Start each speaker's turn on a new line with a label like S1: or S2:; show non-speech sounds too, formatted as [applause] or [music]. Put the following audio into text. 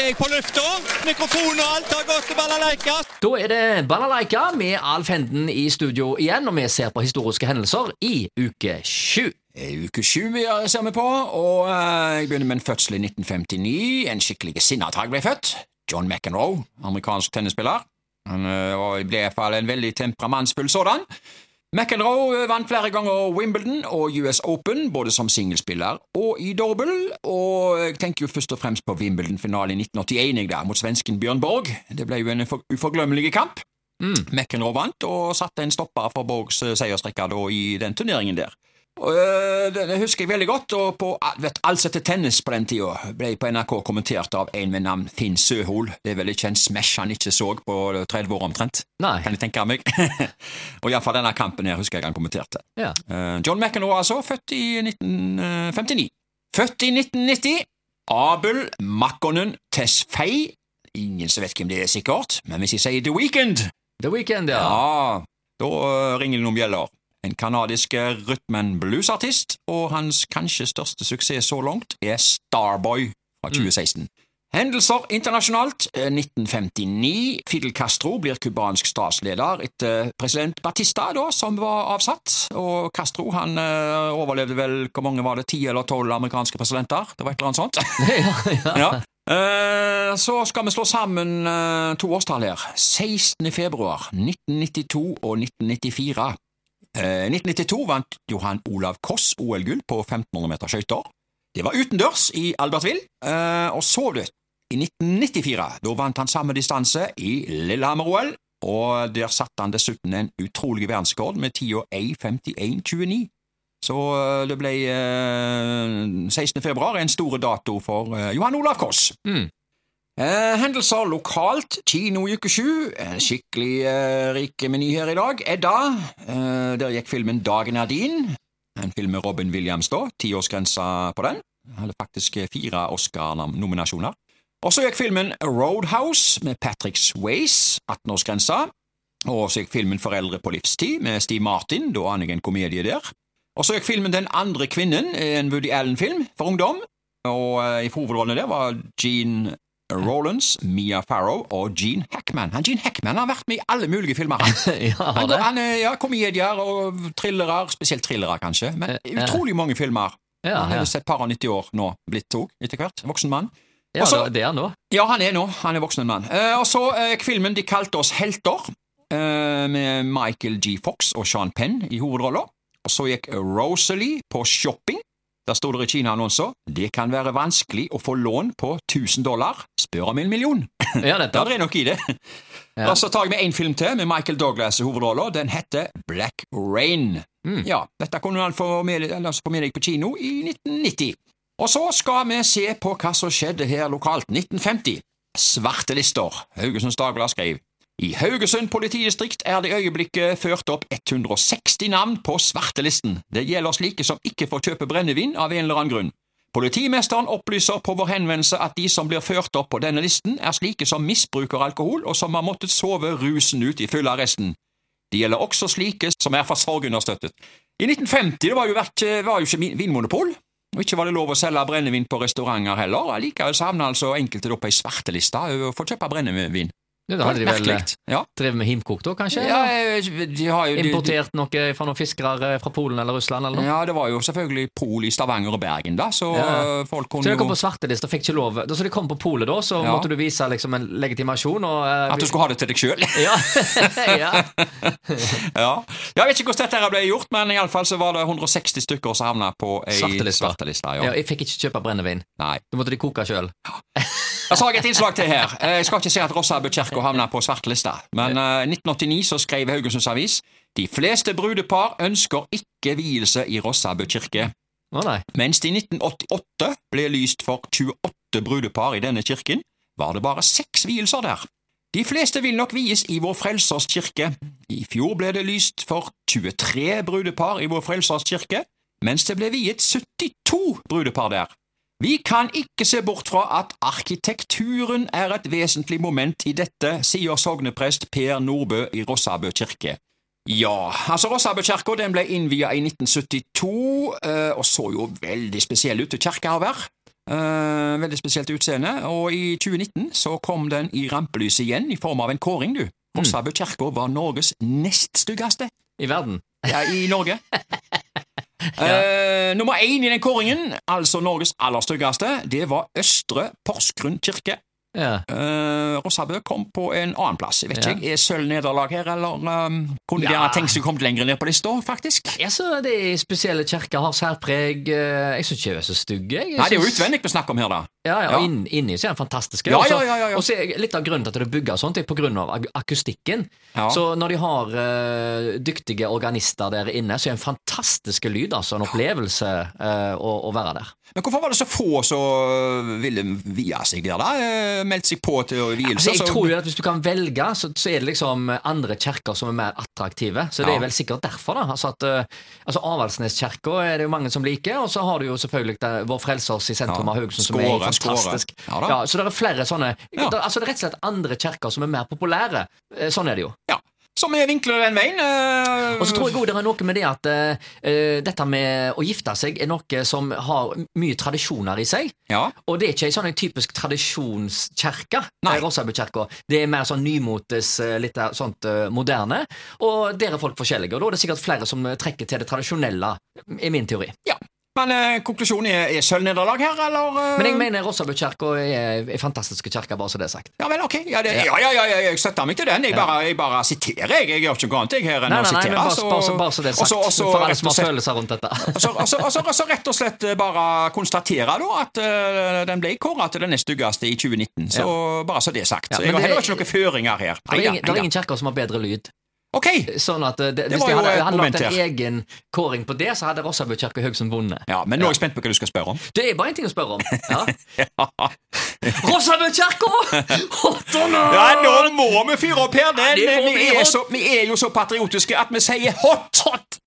S1: er jeg på lufta. Mikrofon og alt har gått til balalaika.
S2: Da er det Balalaika med Alf Henden i studio igjen, og vi ser på historiske hendelser i uke sju.
S3: Eh, Uke sju er- ser vi på, og eh, jeg begynner med en fødsel i 1959. En skikkelig sinnatag ble født. John McEnroe, amerikansk tennisspiller. Han eh, ble i hvert fall en veldig temperamentsfull sådan. McEnroe eh, vant flere ganger Wimbledon og US Open, både som singelspiller og i dobbel, og jeg tenker jo først og fremst på Wimbledon-finalen i 1981 jeg der, mot svensken Bjørn Borg. Det ble jo en for- uforglemmelig kamp. McEnroe vant og satte en stopper for Borgs eh, seiersrekke i den turneringen der. Det det husker jeg veldig godt, og på vet, Alsete tennis på den tida ble på NRK kommentert av en med navn Finn Søhol. Det er vel ikke en smash han ikke så på 30 år omtrent,
S2: Nei.
S3: kan jeg tenke meg. [laughs] og iallfall denne kampen her husker jeg han kommenterte.
S2: Ja.
S3: Eh, John McEnroe, altså, født i 1959. Født i 1990. Abel Makkonen Tesfaye. Ingen som vet hvem det er, sikkert, men hvis jeg sier The Weekend,
S2: The Weekend, ja.
S3: ja, da ringer det noen bjeller. En kanadisk rytmen bluesartist, og hans kanskje største suksess så langt er Starboy fra 2016. Hendelser internasjonalt. Eh, 1959. Fidel Castro blir cubansk statsleder etter president Batista, da, som var avsatt. Og Castro han uh, overlevde vel hvor mange var det, ti eller tolv amerikanske presidenter? Det var et eller annet sånt. [laughs]
S2: ja, ja.
S3: Ja. Eh, så skal vi slå sammen uh, to årstall her. 16. februar 1992 og 1994. Eh, 1992 vant Johan Olav Koss OL-gull på 1500 meter skøyter. Det var utendørs i Albertville. Eh, og så, du, i 1994, da vant han samme distanse i Lillehammer-OL, og der satte han dessuten en utrolig verdensrekord med tida 1.51,29. Så eh, det ble eh, 16. februar en stor dato for eh, Johan Olav Koss.
S2: Mm.
S3: Eh, hendelser lokalt, kino i uke sju, skikkelig eh, rik meny her i dag. Edda, eh, der gikk filmen Dagen er din, en film med Robin Williams da, tiårsgrensa på den. Hadde faktisk fire Oscar-nominasjoner. Og så gikk filmen Roadhouse med Patrick Swayze, 18-årsgrensa. Og så gikk filmen Foreldre på livstid med Steve Martin, da aner jeg en komedie der. Og så gikk filmen Den andre kvinnen, en Woody Allen-film for ungdom. Og eh, i hovedrollene der var Gene Rollins, Mia Farrow og Gene Hackman. Han Gene Hackman har vært med i alle mulige filmer. Han, [laughs]
S2: ja
S3: han, han er, ja, komedier og thrillere, spesielt thrillere kanskje, men
S2: Eh, ja.
S3: utrolig mange filmer.
S2: Ja,
S3: han er sett par og 90 år nå, blitt to etter hvert, voksen mann.
S2: ja
S3: Også,
S2: det er han nå.
S3: Ja, han er nå. Han er voksen mann. Uh, og så uh, filmen De kalte oss helter, uh, med Michael G. Fox og Sean Penn i hovedroller. Og så gikk Rosalie på shopping. Der sto det i Kina-annonser det kan være vanskelig å få lån på 1000 dollar, spør om en million.
S2: Ja, [laughs]
S3: det er nok i det.
S2: Ja.
S3: Og så tar jeg med én film til, med Michael Douglas i hovedrollen. Den heter Black Rain.
S2: Mm.
S3: Ja, dette kunne du få med, få med deg på kino i 1990. Og så skal vi se på hva som skjedde her lokalt. 1950. Svarte lister. Haugesunds Dagblad skrev. I Haugesund politidistrikt er det i øyeblikket ført opp 160 navn på svartelisten. Det gjelder slike som ikke får kjøpe brennevin av en eller annen grunn. Politimesteren opplyser på vår henvendelse at de som blir ført opp på denne listen, er slike som misbruker alkohol og som har måttet sove rusen ut i fyllearresten. Det gjelder også slike som er for sorgunderstøttet. I 1950 det var jo, var jo ikke vin- vinmonopol, og ikke var det lov å selge brennevin på restauranter heller. Allikevel havna altså enkelte da på ei svarteliste over å få kjøpe brennevin.
S2: Ja, hadde de vel eh.
S3: Ja.
S2: drevet med himkok, da, kanskje?
S3: Ja, eh, de har jo de-
S2: Importert noe fra noen fiskere fra Polen eller Russland? eller?
S3: Ja, det var jo selvfølgelig pol i Stavanger og Bergen, da, så
S2: Ja.
S3: eh, folk kunne
S2: Så de kom på svarteliste og fikk ikke lov Så de kom på polet, da, så
S3: Ja.
S2: måtte du vise liksom en legitimasjon og uh,
S3: At du skulle ha det til deg sjøl. [laughs] [laughs] [laughs]
S2: Ja.
S3: Jeg vet ikke hvordan dette ble gjort, men iallfall så var det 160 stykker som havna på ei
S2: Svarteliste.
S3: Svarte
S2: ja.
S3: Ja.
S2: Jeg fikk ikke kjøpe brennevin.
S3: Nei.
S2: Da måtte de koke sjøl. [laughs]
S3: Så har jeg et innslag til her. Eh, Jeg skal ikke si at Rossa kirke havna på svartelista, men eh, i 1989 så skrev Haugesunds Avis de fleste brudepar ønsker ikke vielse i Rossabø kirke.
S2: Nei.
S3: Mens det i 1988 ble lyst for 28 brudepar i denne kirken, var det bare seks vielser der. De fleste vil nok vies i Vår Frelsers kirke. I fjor ble det lyst for 23 brudepar i Vår Frelsers kirke, mens det ble viet 72 brudepar der. Vi kan ikke se bort fra at arkitekturen er et vesentlig moment i dette, sier sogneprest Per Nordbø i Rossabø kirke. Ja, altså Rossabø kirke den ble innvia i 1972, eh, og så jo veldig spesiell ut til kirka å være. Eh, veldig spesielt utseende, og i 2019 så kom den i rampelyset igjen i form av en kåring, du. Rossabø kirke var Norges nest styggeste
S2: I verden.
S3: ja, i Norge. [laughs] Eh, nummer én i den kåringen, altså Norges aller styggeste, det var Østre Porsgrunn kirke.
S2: Ja.
S3: Uh, Rossabø kom på en annen plass. Jeg vet
S2: Ja.
S3: ikke, Er sølv nederlag her, eller um, kunne de
S2: Ja.
S3: gjerne tenkt seg å komme lenger ned på lista, faktisk?
S2: Ja, så det er spesielle kirker har særpreg. Uh, Jeg syns ikke de er så stygge. jeg. Jeg
S3: Nei, det er jo utvendig vi snakker om her, da.
S2: Ja, ja,
S3: Ja.
S2: og inn, inni så er den fantastisk.
S3: Ja, ja, ja, ja, ja.
S2: Og så er litt av grunnen til at det bygger sånt, er på grunn av akustikken.
S3: Ja.
S2: Så når de har uh, dyktige organister der inne, så er det en fantastisk lyd, altså. En opplevelse uh, å, å være der.
S3: Men hvorfor var det så få som ville vie seg der, da? Eh, Meldt seg på til vielser.
S2: Altså, jeg tror jo at Hvis du kan velge, så, så er det liksom andre kjerker som er mer attraktive. Så det
S3: Ja.
S2: er vel sikkert derfor. da Altså at eh, altså Avaldsneskirka er det jo mange som liker, og så har du jo selvfølgelig det, Vår Frelsers i sentrum
S3: Ja.
S2: av Haugesund, som er fantastisk.
S3: Ja.
S2: Så det er flere sånne Altså det er rett og slett andre kjerker som er mer populære. Eh, Sånn er det jo.
S3: Ja. Så er vinkler den veien. Uh,
S2: Og så tror jeg også det er noe med det at eh, eh, dette med å gifte seg er noe som har mye tradisjoner i seg.
S3: Ja.
S2: Og det er ikke ei sånn typisk tradisjonskirke, eh, Det er mer sånn nymotes, eh, litt eh, sånt uh, moderne. Og der er folk forskjellige, og da er det sikkert flere som eh, trekker til det tradisjonelle, i min teori.
S3: ja. Men eh, konklusjonen er, er sølvnederlag her, eller? eh?
S2: Men jeg mener Rossabukirka er er fantastiske kirke, bare så det er sagt.
S3: Ja vel, ok. Ja, det, ja, ja, ja, jeg støtter meg til den. Jeg bare, jeg bare siterer, jeg. Jeg gjør ikke noe annet jeg her enn
S2: Nei,
S3: å
S2: nei, nei,
S3: sitere.
S2: Nei, bare,
S3: så-
S2: bare, så- bare så det er sagt,
S3: også, også,
S2: for alle som har følelser rundt dette.
S3: Og så, rett og slett bare konstatere da at uh, den ble kåret til den nest styggeste i 2019. Så bare så det er sagt. Så
S2: men
S3: jeg har
S2: det-
S3: heller ikke noen føringer her.
S2: Det er ingen, ingen kirker som har bedre lyd.
S3: Ok,
S2: Sånn at det, det, Hvis de hadde, hadde lagt en egen kåring på det, så hadde Rossabøkirka Haugesund vunnet.
S3: ja, men nå er jeg spent på hva du skal spørre om.
S2: Det er bare én ting å spørre om. Ja. [laughs] Rossabøkirka!
S3: Ja, nå må vi fyre opp her!
S2: Det må
S3: vi, er så, vi er jo så patriotiske at vi sier hot! hot.